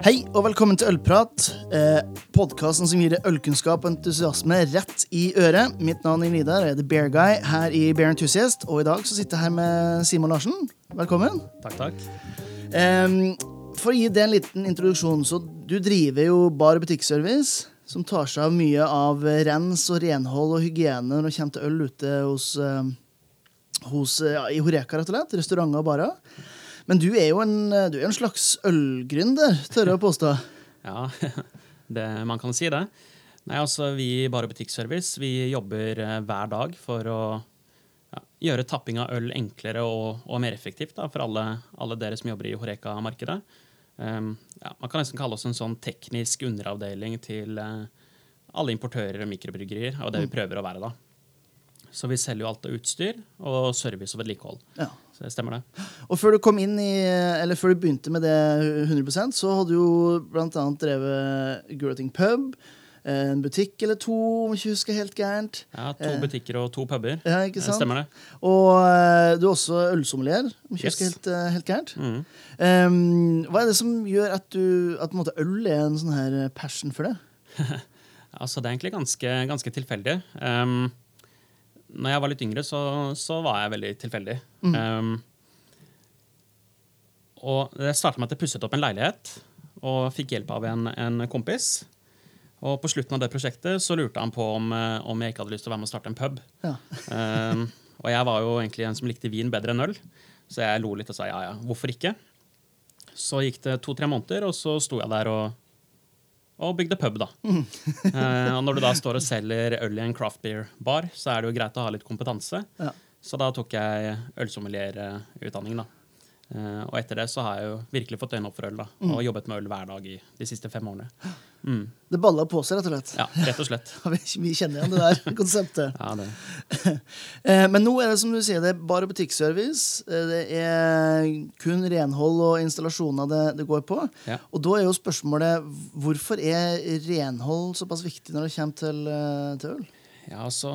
Hei og velkommen til Ølprat, eh, podkasten som gir deg ølkunnskap og entusiasme rett i øret. Mitt navn er Vidar, og jeg er The Bear Guy her i Bear Enthusiast. Og i dag så sitter jeg her med Simon Larsen. Velkommen. Takk, takk. Eh, for å gi deg en liten introduksjon, så du driver jo bar- og butikkservice, som tar seg av mye av rens og renhold og hygiene når det kommer til øl ute hos, eh, hos ja, i Horeka, rett og slett. Restauranter og barer. Men du er jo en, du er en slags ølgründer, tør jeg å påstå. Ja, det, man kan si det. Nei, altså, Vi i Bare Butikkservice vi jobber eh, hver dag for å ja, gjøre tapping av øl enklere og, og mer effektivt da, for alle, alle dere som jobber i Horeka-markedet. Um, ja, man kan nesten kalle oss en sånn teknisk underavdeling til uh, alle importører og mikrobryggerier, og det vi prøver å være. da. Så vi selger jo alt av utstyr og service og vedlikehold. Ja. Så det stemmer, det. Og før du kom inn i, eller før du begynte med det 100% så hadde du jo blant annet drevet Gurating pub, en butikk eller to, om jeg ikke husker helt gærent. Ja, To butikker og to puber. Ja, ikke Det sant? stemmer, det. Og eh, du er også ølsommelier, om jeg ikke Yes. husker helt, eh, helt gærent. Mm. Um, hva er det som gjør at, du, at måte, øl er en sånn her passion for det? Altså, det er egentlig ganske, ganske tilfeldig. Um, når jeg var litt yngre, så, så var jeg veldig tilfeldig. Um, og det starta med at jeg pusset opp en leilighet og fikk hjelp av en, en kompis. Og på slutten av det prosjektet så lurte han på om, eh, om jeg ikke hadde lyst til å være med og starte en pub. Ja. Um, og jeg var jo egentlig en som likte vin bedre enn øl, så jeg lo litt og sa ja, ja, hvorfor ikke? Så gikk det to-tre måneder, og så sto jeg der og, og bygde pub, da. Eh, og når du da står og selger øl i en craft beer-bar, så er det jo greit å ha litt kompetanse. Ja. Så da tok jeg ølsommelierutdanning, da. Eh, og etter det så har jeg jo virkelig fått øynene opp for øl, da. Og jobbet med øl hver dag i de siste fem årene. Mm. Det balla på seg, rett og slett. Ja, rett og slett. Vi- kjenner igjen det der konseptet. Ja, det. Eh, Men nå er det som du sier, det er bare butikkservice. Eh, Det er kun renhold og installasjoner det, det går på. Ja. Og da er jo spørsmålet hvorfor er renhold såpass viktig når det kommer til, til øl? Ja, altså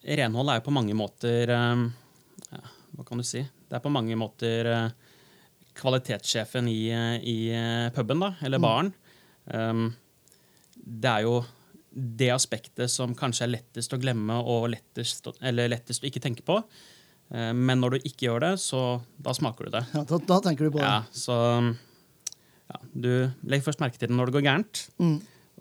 Renhold er jo på mange måter ja, Hva kan du si? Det er på mange måter eh, kvalitetssjefen i, eh, i eh, puben, da, eller baren. Um, det er jo det aspektet som kanskje er lettest å glemme og lettest, eller lettest å ikke tenke på. Men når du ikke gjør det, så da smaker du det. Ja, da, da tenker du på det. Ja, så ja, Du legger først merke til det når det går gærent. Mm.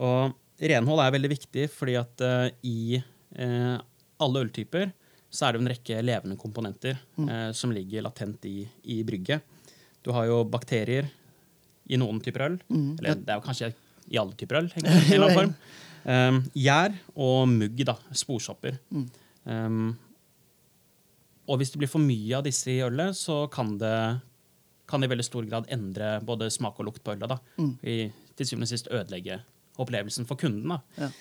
Og renhold er veldig viktig, fordi at uh, i uh, alle øltyper så er det jo en rekke levende komponenter eh, som ligger latent i, i brygget. Du har jo bakterier i noen typer øl. Eller det er jo kanskje i alle typer øl. egentlig, i en eller annen form. Um, gjær og mugg, da. Sporsopper. Um, og hvis det blir for mye av disse i ølet, så kan det, kan det i veldig stor grad endre både smak og lukt på ølet. da. I, til syvende og sist ødelegge opplevelsen for kunden. da. Ja.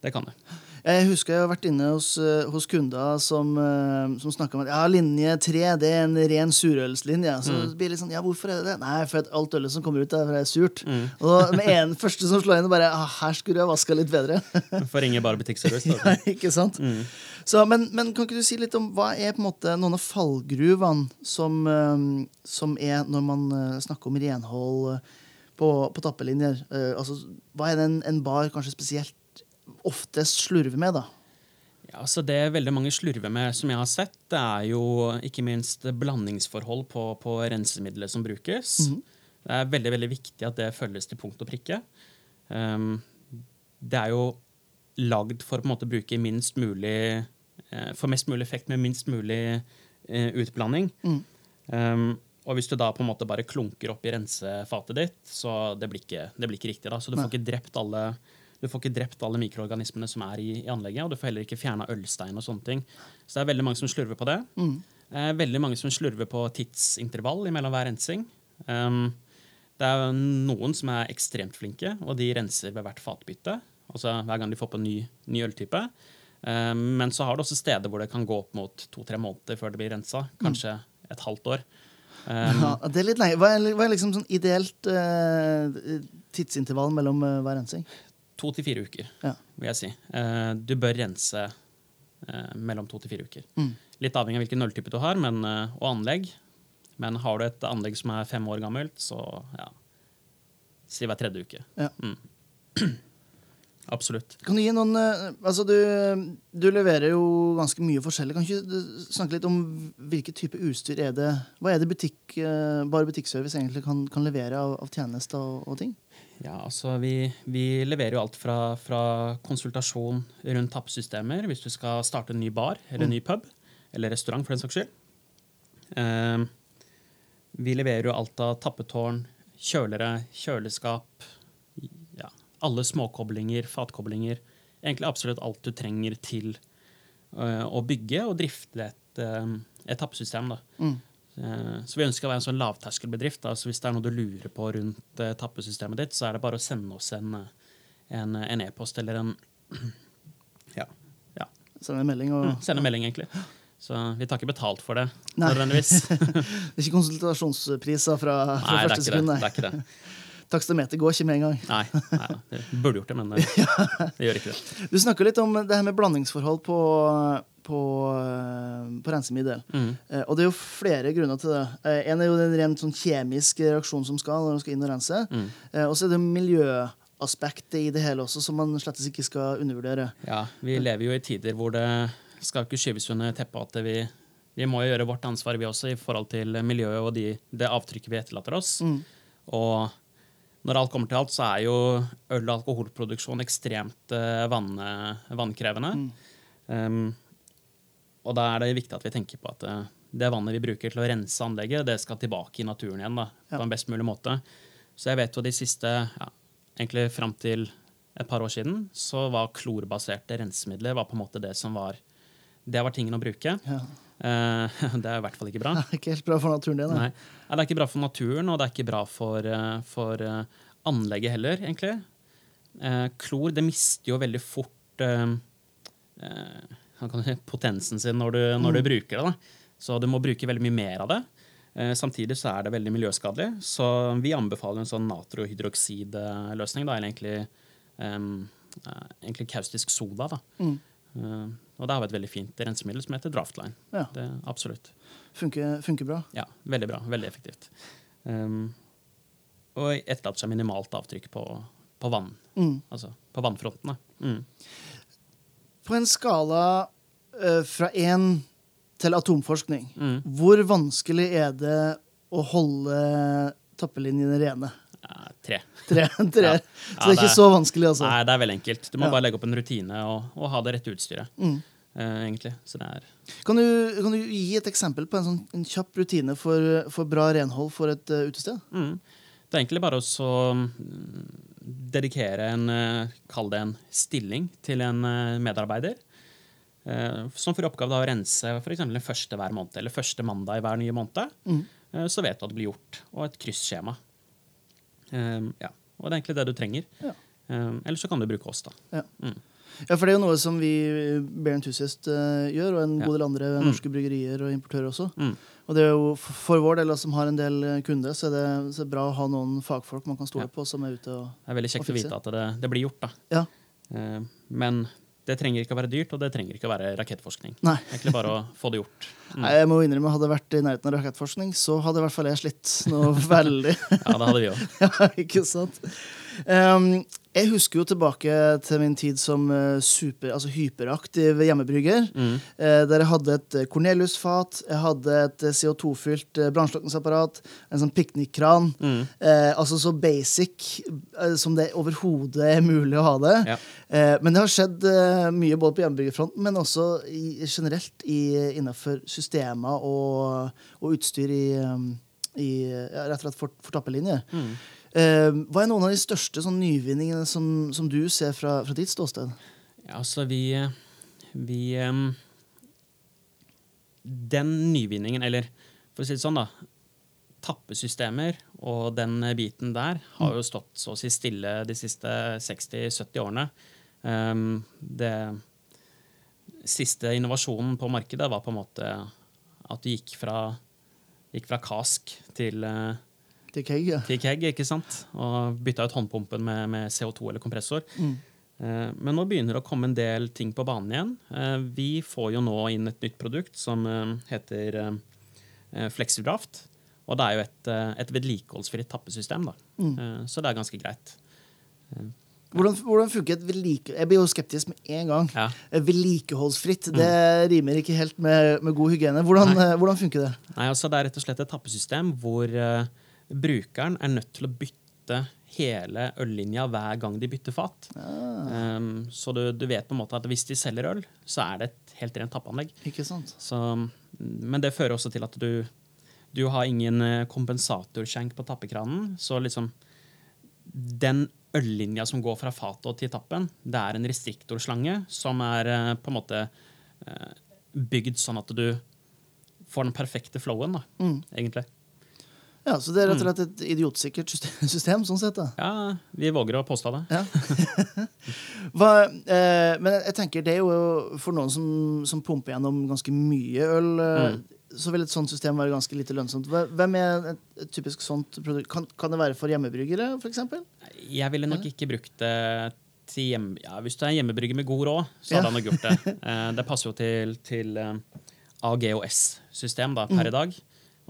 Det kan det. Jeg husker jeg har vært inne hos, eh, hos kunder som, uh, som snakka om at ja, linje tre det er en ren surølslinje. Så det blir litt sånn, ja, hvorfor er det det? Nei, for at alt ølet som kommer ut, er surt. surt. Og med en første som slår inn, bare ah, her skulle jeg vaska litt bedre. Får ringe bare butikkservice. ja, ikke sant? Så, men, men kan ikke du si litt om hva er på en måte noen av fallgruvene som, eh, som er når man eh, snakker om renhold eh, på, på tappelinjer? Eh, altså, hva er det en, en bar kanskje spesielt oftest slurver med, da? Ja, så Det veldig mange slurver med, som jeg har sett, det er jo ikke minst blandingsforhold på, på rensemiddelet som brukes. Det er veldig veldig viktig at det følges til punkt og prikke. Um, det er jo lagd for å bruke minst mulig uh, For mest mulig effekt med minst mulig uh, utblanding. Um, og hvis du da på en måte bare klunker opp i rensefatet ditt, så det blir ikke, det blir ikke riktig. da, Så du får ikke drept alle du får ikke drept alle mikroorganismene som er i, i anlegget, og du får heller ikke fjerna ølstein og sånne ting. Så det er veldig mange som slurver på det. Eh, veldig mange som slurver på tidsintervall mellom hver rensing. Um, det er noen som er ekstremt flinke, og de renser ved hvert fatbytte. Altså hver gang de får på en ny, ny øltype. Um, men så har du også steder hvor det kan gå opp mot to-tre måneder før det blir rensa. Kanskje et halvt år. Um, Ja, det er litt lenge. Hva er, hva er liksom sånn ideelt uh, tidsintervall mellom uh, hver rensing? To til fire uker, Ja. vil jeg si. Eh, du bør rense eh, mellom to til fire uker. Mm. Litt avhengig av hvilken øltype du har, men, eh, og anlegg. Men har du et anlegg som er fem år gammelt, så ja, si hver tredje uke. Ja. Mm. Absolutt. Kan du gi noen Altså, du, du leverer jo ganske mye forskjellig. Kan ikke du snakke litt om hvilken type utstyr er det Hva er det butikk, bare butikkservice egentlig kan, kan levere av, av tjenester og, og ting? Ja, altså vi, vi leverer jo alt fra, fra konsultasjon rundt tappesystemer, hvis du skal starte en ny bar eller en ny pub, eller restaurant for den saks skyld. Eh, vi leverer jo alt av tappetårn, kjølere, kjøleskap, ja, alle småkoblinger, fatkoblinger. Egentlig absolutt alt du trenger til eh, å bygge og drifte et, uh, et tappesystem. da. Mm. Eh, Så vi ønsker å være en sånn lavterskelbedrift. altså hvis det er noe du lurer på rundt eh, tappesystemet ditt, så er det bare å sende oss en eh, e-post eller en Ja. ja. Sende en melding og Mm, Sende melding, egentlig. Så vi tar ikke betalt for det nødvendigvis. Det er ikke konsultasjonspriser fra, fra Nei, første sekund. det. det, er ikke det. Takstameter går ikke med en gang. Nei, nei, det burde gjort det, men det, det gjør ikke det. Du snakker litt om det her med blandingsforhold på, på, eh, på rensemiddel. Mm. Eh, Og det er jo flere grunner til det. Eh, En er jo den rent sånn kjemiske reaksjonen som skal når man skal inn og rense. Mm. Eh, Og så er det miljøaspektet i det hele også, som man slett ikke skal undervurdere. Ja, vi lever jo i tider hvor det skal ikke skyves under teppet at vi, vi må jo gjøre vårt ansvar, vi også, i forhold til miljøet og de, det avtrykket vi etterlater oss. Mm. Og når alt kommer til alt, så er jo øl- og alkoholproduksjon ekstremt eh, vann, vannkrevende. Um, og da er det viktig at vi tenker på at eh, det vannet vi bruker til å rense anlegget, det skal tilbake i naturen igjen da, Ja. på en best mulig måte. Så jeg vet jo de siste, ja, egentlig fram til et par år siden, så var klorbaserte rensemidler var på en måte det som var det var tingen å bruke. Ja. Eh, det er i hvert fall ikke bra. Det er Ikke helt bra for naturen, din. Nei. Nei. Det er ikke bra for naturen, og det er ikke bra for, eh, for eh, anlegget heller, egentlig. Klor det mister jo veldig fort potensen sin når du, når du bruker det. Da. Så du må bruke veldig mye mer av det. Samtidig så er det veldig miljøskadelig, så vi anbefaler en sånn natrohydroksidløsning, egentlig, eh, egentlig kaustisk soda. Da. Mm. Og da har vi et veldig fint rensemiddel som heter Draftline. Ja. Det, absolutt. Funker, funker bra. Ja, veldig bra. Veldig effektivt. Um, og etterlater seg minimalt avtrykk på, på vann. Mm. Altså på vannfrontene. Mm. På en skala uh, fra én til atomforskning, Mm. hvor vanskelig er det å holde tappelinjene rene? Tre. Tre. tre. Ja. Så det er ikke så vanskelig, altså. Nei, det er veldig enkelt. Du må Ja. bare legge opp en rutine og, og ha det rette utstyret. Mm. Uh, egentlig. Kan, du, kan du gi et eksempel på en, sånn, en kjapp rutine for, for bra renhold for et uh, utested? mm. Det er egentlig bare å så mm, dedikere en uh, Kall det en stilling til en medarbeider. Som får i oppgave da å rense for den første hver måned, eller første mandag i hver nye måned. Mm. Så vet du at det blir gjort, og et krysskjema. Um, ja. Og det er egentlig det du trenger. Ja. Um, eller så kan du bruke oss, da. Ja. Mm. Ja, for det er jo noe som vi Bear Enthusiast eh, gjør, og en god del andre Mm. norske bryggerier og importører også. Mm. Og det er jo for vår del, som har en del eh, kunder, så er det, så er det bra å ha noen fagfolk man kan stole på, som er ute og Det er veldig kjekt å vite at det, det blir gjort, da. Ja. Eh, men det trenger ikke å være dyrt, og det trenger ikke å være rakettforskning. Nei. Egentlig bare å få det gjort. Mm. Nei, jeg må innrømme, Hadde jeg vært i nærheten av rakettforskning, så hadde i hvert fall jeg slitt noe veldig. Ja, det hadde vi òg. ja, ikke sant? Um, jeg husker jo tilbake til min tid som eh, super, altså hyperaktiv hjemmebrygger. Mm. eh, der jeg hadde et eh, Cornelius-fat, jeg hadde et eh, CO2-fylt uh, brannslukningsapparat, en sånn piknikkran. Mm. Eh, altså så basic som det overhodet er mulig å ha det. Ja. Eh, men det har skjedd mye både på hjemmebryggerfronten, men også i, generelt i, innenfor systemer og, og utstyr i, i rett og slett for, for tappelinjer. Mm. Eh, hva er noen av de største sånn, nyvinningene som, som du ser fra, fra ditt ståsted? Ja, altså vi Vi um, Den nyvinningen, eller for å si det sånn, da Tappesystemer og den biten der har jo stått så å si stille de siste 60-70 årene. Um, det siste innovasjonen på markedet var på en måte at du gikk fra, gikk fra kask til eh, Til keg, ja. til keg, ikke sant? Og bytta ut håndpumpen med, med CO2 eller kompressor. Mm. Eh, Men nå begynner det å komme en del ting på banen igjen. Eh, Vi får jo nå inn et nytt produkt som eh, heter eh, FlexiDraft. Og det er jo et, et vedlikeholdsfritt tappesystem, da. Mm. Så det er ganske greit. Hvordan, hvordan funker et vedlike... Jeg blir jo skeptisk med en gang. Ja. Eh, Vedlikeholdsfritt, det rimer ikke helt med, med god hygiene. Hvordan, hvordan funker det? Nei, altså Det er rett og slett et tappesystem hvor brukeren er nødt til å bytte hele øllinja hver gang de bytter fat. Um, så du, du vet på en måte at hvis de selger øl, så er det et helt rent tappanlegg. Ikke sant? Så, men det fører også til at du, du har ingen eh, kompensatorskjenk på tappekranen. Så liksom den øllinja som går fra fatet til tappen, det er en restriktorslange som er eh, på en måte eh, bygd sånn at du får den perfekte flowen, da, Mm. egentlig. Ja, Så det er Mm. rett og slett et idiotsikkert system, sånn sett. da. Ja, vi våger å påstå det. Ja. Hva, eh, men jeg tenker det er jo for noen som, som pumper gjennom ganske mye øl, eh, Mm. så vil et sånt system være ganske lite lønnsomt. Hvem er et, typisk sånt produkt? Kan, kan det være for hjemmebryggere, f.eks.? Jeg ville nok ikke brukt det til hjem... Ja, hvis du er hjemmebrygger med god råd, så hadde Ja. han nok gjort det. Eh, det passer jo til, til eh, AGOS-system per i dag.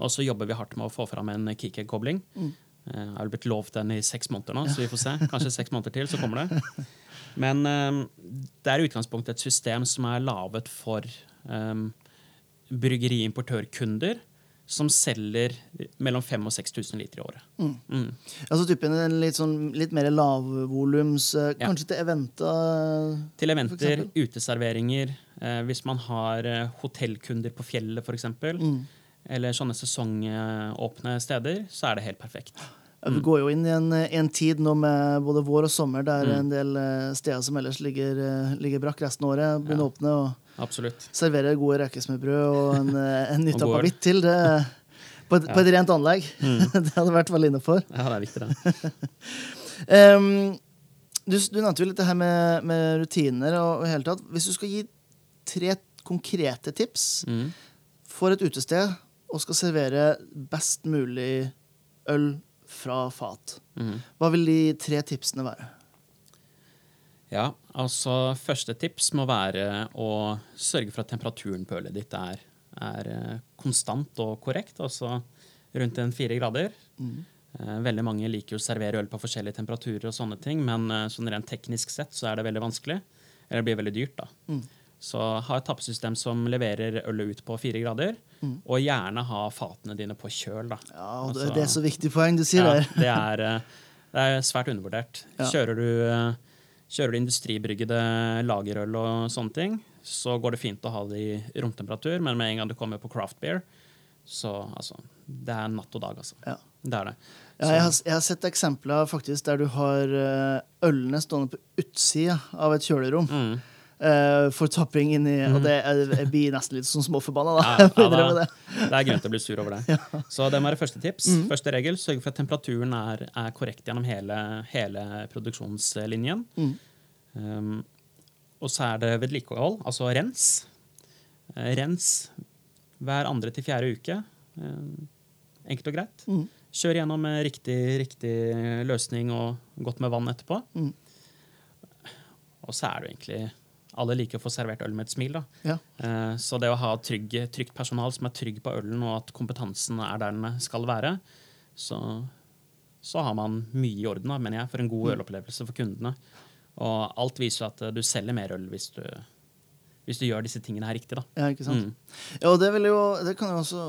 Og så jobber vi hardt med å få fram en Kikeg-kobling. Mm. Eh, Jeg har blitt lovt den i seks måneder nå, så vi får se. Kanskje seks måneder til, så kommer det. Men eh, det er i utgangspunktet et system som er laget for um, bryggeriimportørkunder som selger mellom 5000 og 6000 liter i året. Mm. Mm. Altså typen en litt, sånn, litt mer lavvolums, eh, Ja. kanskje til eventer? Til eventer, uteserveringer, eh, hvis man har eh, hotellkunder på fjellet f.eks., Mm. Eller sånne sesongåpne steder, så er det helt perfekt. Ja, Vi går jo inn i en, en tid nå med både vår og sommer der Mm. en del eh, steder som ellers ligger, eh, ligger brakk resten av året, begynner Ja. å åpne og Absolutt. Serverer gode rekesmørbrød og en, eh, en Og god til. Det, på, et, på et rent anlegg. Mm. det hadde vært veldig innafor. Ja, det er viktig, det. Um, du, du nevnte jo litt det her med, med rutiner. og, og hele tatt. Hvis du skal gi tre konkrete tips Mm. for et utested og skal servere best mulig øl fra fat, Mm. hva vil de tre tipsene være? Ja, altså Første tips må være å sørge for at temperaturen på ølet ditt er, er eh, konstant og korrekt, altså rundt en fire grader. Mm. Veldig mange liker å servere øl på forskjellige temperaturer, og sånne ting, men eh, sånn rent teknisk sett så er det veldig vanskelig. Eller det blir veldig dyrt. da. Mm. Så ha et tappesystem som leverer ølet ut på fire grader, og gjerne ha fatene dine på kjøl. da. Ja, og det, Altså- det er så viktig poeng du sier Ja, der. det, er, eh, det er svært undervurdert. Ja. Kjører du, eh, kjører du industribryggede lagerøl og sånne ting, så går det fint å ha det i romtemperatur, men med en gang du kommer på craft beer, så altså Det er natt og dag, altså. Ja. Det er det. Ja, jeg, har, jeg har sett eksempler faktisk der du har eh, ølene stående på utsida av et kjølerom Mm. Eh, for tapping inni Og det er, jeg blir nesten litt sånn småforbanna, da. Ja, ja, innrømme da, det. det er grunn til å bli sur over det. Så det må være første tips. Mm. Første regel, sørg for at temperaturen er, er korrekt gjennom hele, hele produksjonslinjen. Mm. Um, og så er det vedlikehold, altså rens. Eh, rens hver andre til fjerde uke. Um, enkelt og greit. Mm. Kjør gjennom med riktig, riktig løsning og godt med vann etterpå. Mm. Og så er det jo egentlig Alle liker å få servert øl med et smil. Ja. Eh, Så det å ha trygg, trygt personal som er trygg på ølen, og at kompetansen er der den skal være, så, så har man mye i orden, da, mener jeg, for en god Mm. ølopplevelse for kundene. Og alt viser at du selger mer øl hvis du, hvis du gjør disse tingene her riktig. da. Ja, ikke sant? Mm. Ja, og det, jo, det kan jo også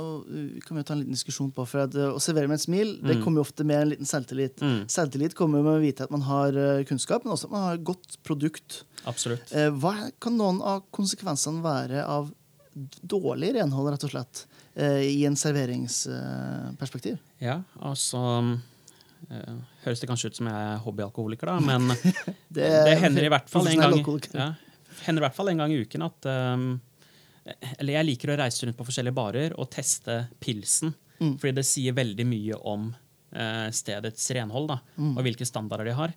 kan vi jo ta en liten diskusjon på. For at uh, Å servere med et smil det Mm. kommer jo ofte med en liten selvtillit. Mm. Selvtillit kommer jo med å vite at man har uh, kunnskap, men også at man har et godt produkt. Absolutt. Eh, Hva kan noen av konsekvensene være av dårlig renhold, rett og slett, eh, i en serveringsperspektiv? Ja, altså eh, Høres det kanskje ut som jeg er hobbyalkoholiker, da, men Det, det hender i hvert fall en gang, ja, hender i hvert fall en gang i uken at um, Eller jeg liker å reise rundt på forskjellige barer og teste pilsen. Mm. Fordi det sier veldig mye om uh, stedets renhold da, Mm. og hvilke standarder de har.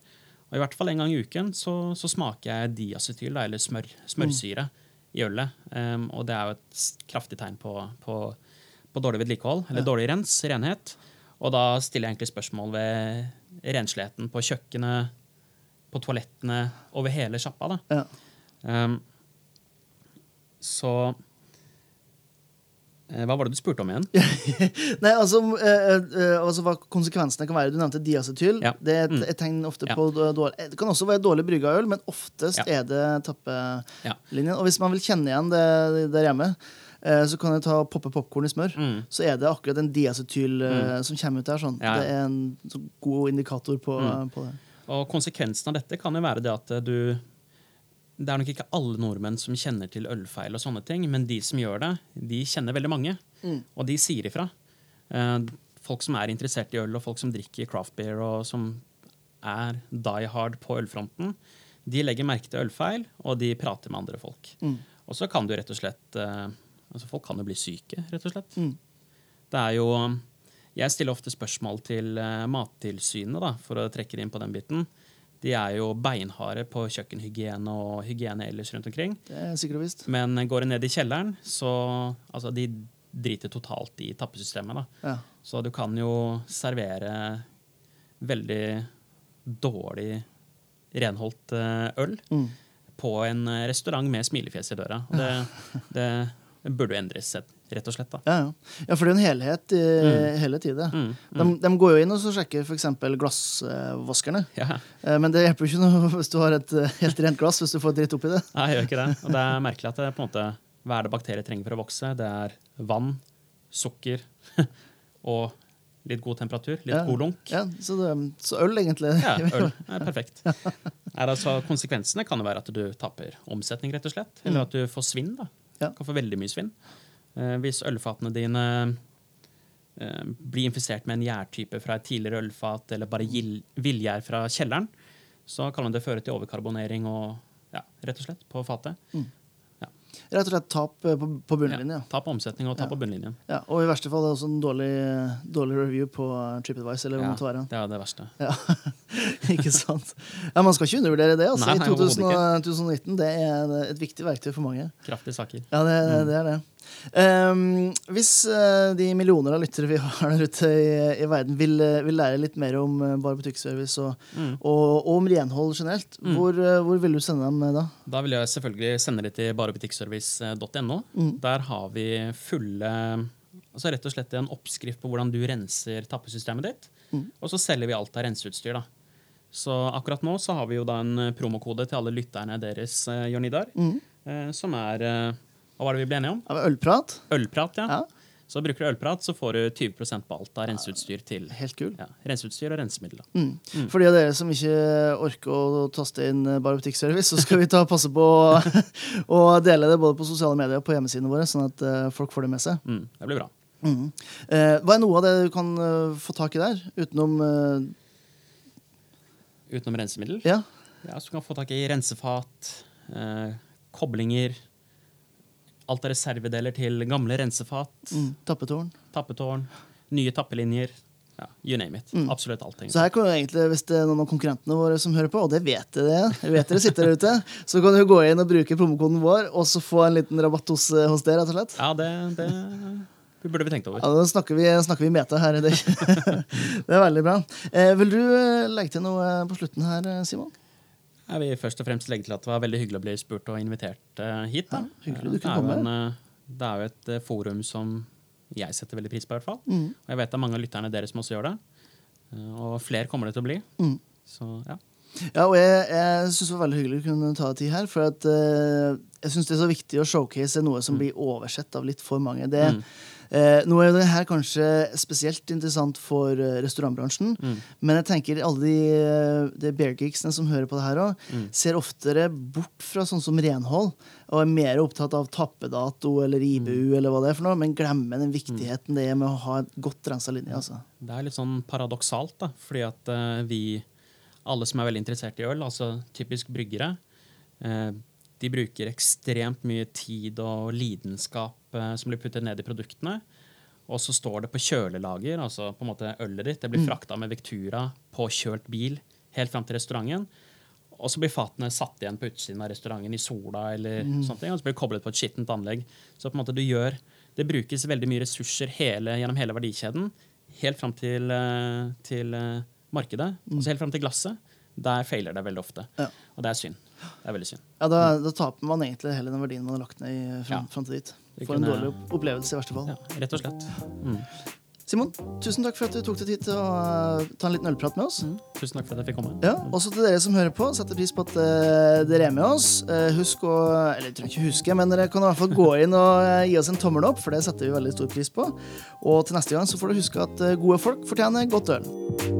Og I hvert fall en gang i uken så, så smaker jeg diacetyl, da, eller smør, smørsyre, i ølet. Um, og det er jo et kraftig tegn på, på, på dårlig vedlikehold, eller Ja. dårlig rens, renhet. Og da stiller jeg egentlig spørsmål ved rensligheten på kjøkkenet, på toalettene, over hele sjappa. da. Ja. Um, så Eh, Hva var det du spurte om igjen? Nei, altså, eh, eh, altså Hva konsekvensene kan være. Du nevnte diacetyl. Ja. Det er et, Mm. et tegn ofte Ja. på dårlig Det kan også være dårlig brygga øl, men oftest Ja. er det tappelinjen. Og hvis man vil kjenne igjen det der hjemme, eh, så kan du ta poppe popkorn i smør. Mm. Så er det akkurat en diacetyl eh, som kommer ut der. Sånn. Det er en god indikator på, Mm. på det. Og konsekvensen av dette kan jo være det at du Det er nok ikke alle nordmenn som kjenner til ølfeil og sånne ting, men de som gjør det, de kjenner veldig mange. Mm. Og de sier ifra. Eh, folk som er interessert i øl, og folk som drikker craft beer, og som er die hard på ølfronten, de legger merke til ølfeil, og de prater med andre folk. Mm. Og så kan du rett og slett eh, altså Folk kan jo bli syke, rett og slett. Mm. Det er jo Jeg stiller ofte spørsmål til eh, Mattilsynet, da, for å trekke det inn på den biten. De er jo beinharde på kjøkkenhygiene og hygiene ellers rundt omkring. Det er sikkert og visst. Men går det ned i kjelleren, så Altså, de driter totalt i tappesystemet, da. Ja. Så du kan jo servere veldig dårlig renholdt eh, øl Mm. på en restaurant med smilefjes i døra. Det, det, det burde jo endres, rett og slett. da. Ja, ja. ja, for det er jo en helhet i, hele tida. Mm, De, de går jo inn og så sjekker f.eks. glassvaskerne. Ja, Eh, Men det hjelper jo ikke noe hvis du har et helt rent glass hvis du får dritt oppi det. Nei, jeg gjør ikke det. Og det er merkelig at det på en måte, hva er det bakterier trenger for å vokse? Det er vann, sukker og litt god temperatur. Litt Ja. god lunk. Ja, så, det, så øl, egentlig. Ja, øl er perfekt. Er altså, konsekvensene kan jo være at du taper omsetning, rett og slett. Eller at du får svinn. da. Du kan få veldig mye svinn. Eh, hvis ølfatene dine eh, blir infisert med en gjærtype fra et tidligere ølfat, eller bare villgjær fra kjelleren, så kan det føre til overkarbonering og ja, rett og slett på fatet. Rett og slett tap eh, på, på bunnlinja. Ja, tap omsetning og tap på bunnlinjen. Ja, og i verste fall er det også en dårlig, dårlig review på TripAdvice. eller hva Ja, det det er det verste. Ja, ikke sant? Ja, Man skal ikke undervurdere det. altså. Nei, I nei, overhodet 2000, 2019 det er et viktig verktøy for mange. Kraftige saker. Ja, det, Mm. det er det. Ehm, hvis uh, de millioner av lyttere vi har der ute i, i verden, vil, eh, vil lære litt mer om uh, Bar butikkservice og, Mm. og, og om renhold generelt, hvor, uh, hvor vil du sende dem da? Da vil jeg selvfølgelig sende det til barebutikkservice.no. Mm. Der har vi fulle altså rett og slett en oppskrift på hvordan du renser tappesystemet ditt. Mm. Og så selger vi alt av renseutstyr. da. Så akkurat nå så har vi jo da en promokode til alle lytterne deres, Jørn Idar, Mm. som er Hva var det vi ble enige om? Ølprat? Ølprat, ja. Ja. Så bruker du ølprat, så får du 20% på alt av renseutstyr til Helt kul. ja, renseutstyr og rensemidler. Mm. Mm. For de av dere som ikke orker å taste inn eh, bare butikkservice, så skal vi ta passe på å, dele det både på sosiale medier og på hjemmesidene våre, sånn at eh, folk får det med seg. Mm, det blir bra. Mm. Eh, hva er noe av det du kan eh, få tak i der, utenom eh, Utenom rensemiddel. Ja, Ja, så du kan få tak i rensefat, eh, koblinger, alt av reservedeler til gamle rensefat, mm, tappetårn. tappetårn, nye tappelinjer. Ja, you name it. Absolutt alt. Så her kan jo egentlig, Hvis det er noen av konkurrentene våre som hører på, og det vet dere, vet dere sitter der ute, så kan du gå inn og bruke promokoden vår og så få en liten rabatt hos, eh, hos dere. rett og slett. Ja, det, det, det burde vi tenkt over. Ja, Nå snakker vi, snakker vi meta her. Det, det er veldig bra. Eh, vil du eh, legge til noe på slutten her, eh, Simon? Jeg vil først og fremst legge til at det var veldig hyggelig å bli spurt og invitert eh, hit. Da. Ja, hyggelig du kunne komme. en, eh, det er jo et eh, forum som jeg setter veldig pris på, i hvert fall. Mm. Og jeg vet det er mange av lytterne deres som også gjør det. Og flere kommer det til å bli. Mm. Så ja. Ja, og jeg, jeg syns det var veldig hyggelig å kunne ta tid her. For at, uh, jeg syns det er så viktig å showcase noe som blir oversett av litt for mange. Det, Mm. Eh, nå er jo det her kanskje spesielt interessant for eh, restaurantbransjen. Mm. Men jeg tenker alle de, eh, de beargeeksene som hører på det her òg, Mm. ser oftere bort fra sånn som renhold og er mer opptatt av tappedato eller IBU Mm. eller hva det er for noe, men glemmer den viktigheten det er med å ha et godt rensa linje. altså. Det er litt sånn paradoksalt, da, fordi at uh, vi, alle som er veldig interessert i øl, altså typisk bryggere, uh, de bruker ekstremt mye tid og lidenskap som blir puttet ned i produktene. Og så står det på kjølelager, altså på en måte ølet ditt. Det blir frakta med Vectura på kjølt bil helt fram til restauranten. Og så blir fatene satt igjen på utsiden av restauranten i sola, eller sånne ting, og så blir det koblet på et skittent anlegg. Så på en måte du gjør, det brukes veldig mye ressurser hele, gjennom hele verdikjeden, helt fram til, eh, til markedet, mm. altså helt fram til glasset. Der feiler det veldig ofte. Ja. Og det er synd. Det er veldig synd. Ja, da, da taper man egentlig hele den verdien man har lagt ned i, fram, Ja. fram til dit. Det kunne... en dårlig opplevelse, i verste fall. Ja, rett og slett. Mm. Simon, tusen takk for at du tok deg tid til å uh, ta en liten ølprat med oss. Mm. Tusen takk for at jeg fikk komme. Ja, Også til dere som hører på. Setter pris på at uh, dere er med oss. Uh, husk å Eller jeg trenger ikke huske, men dere kan i hvert fall gå inn og gi oss en tommel opp, for det setter vi veldig stor pris på. Og til neste gang så får du huske at gode folk fortjener godt øl.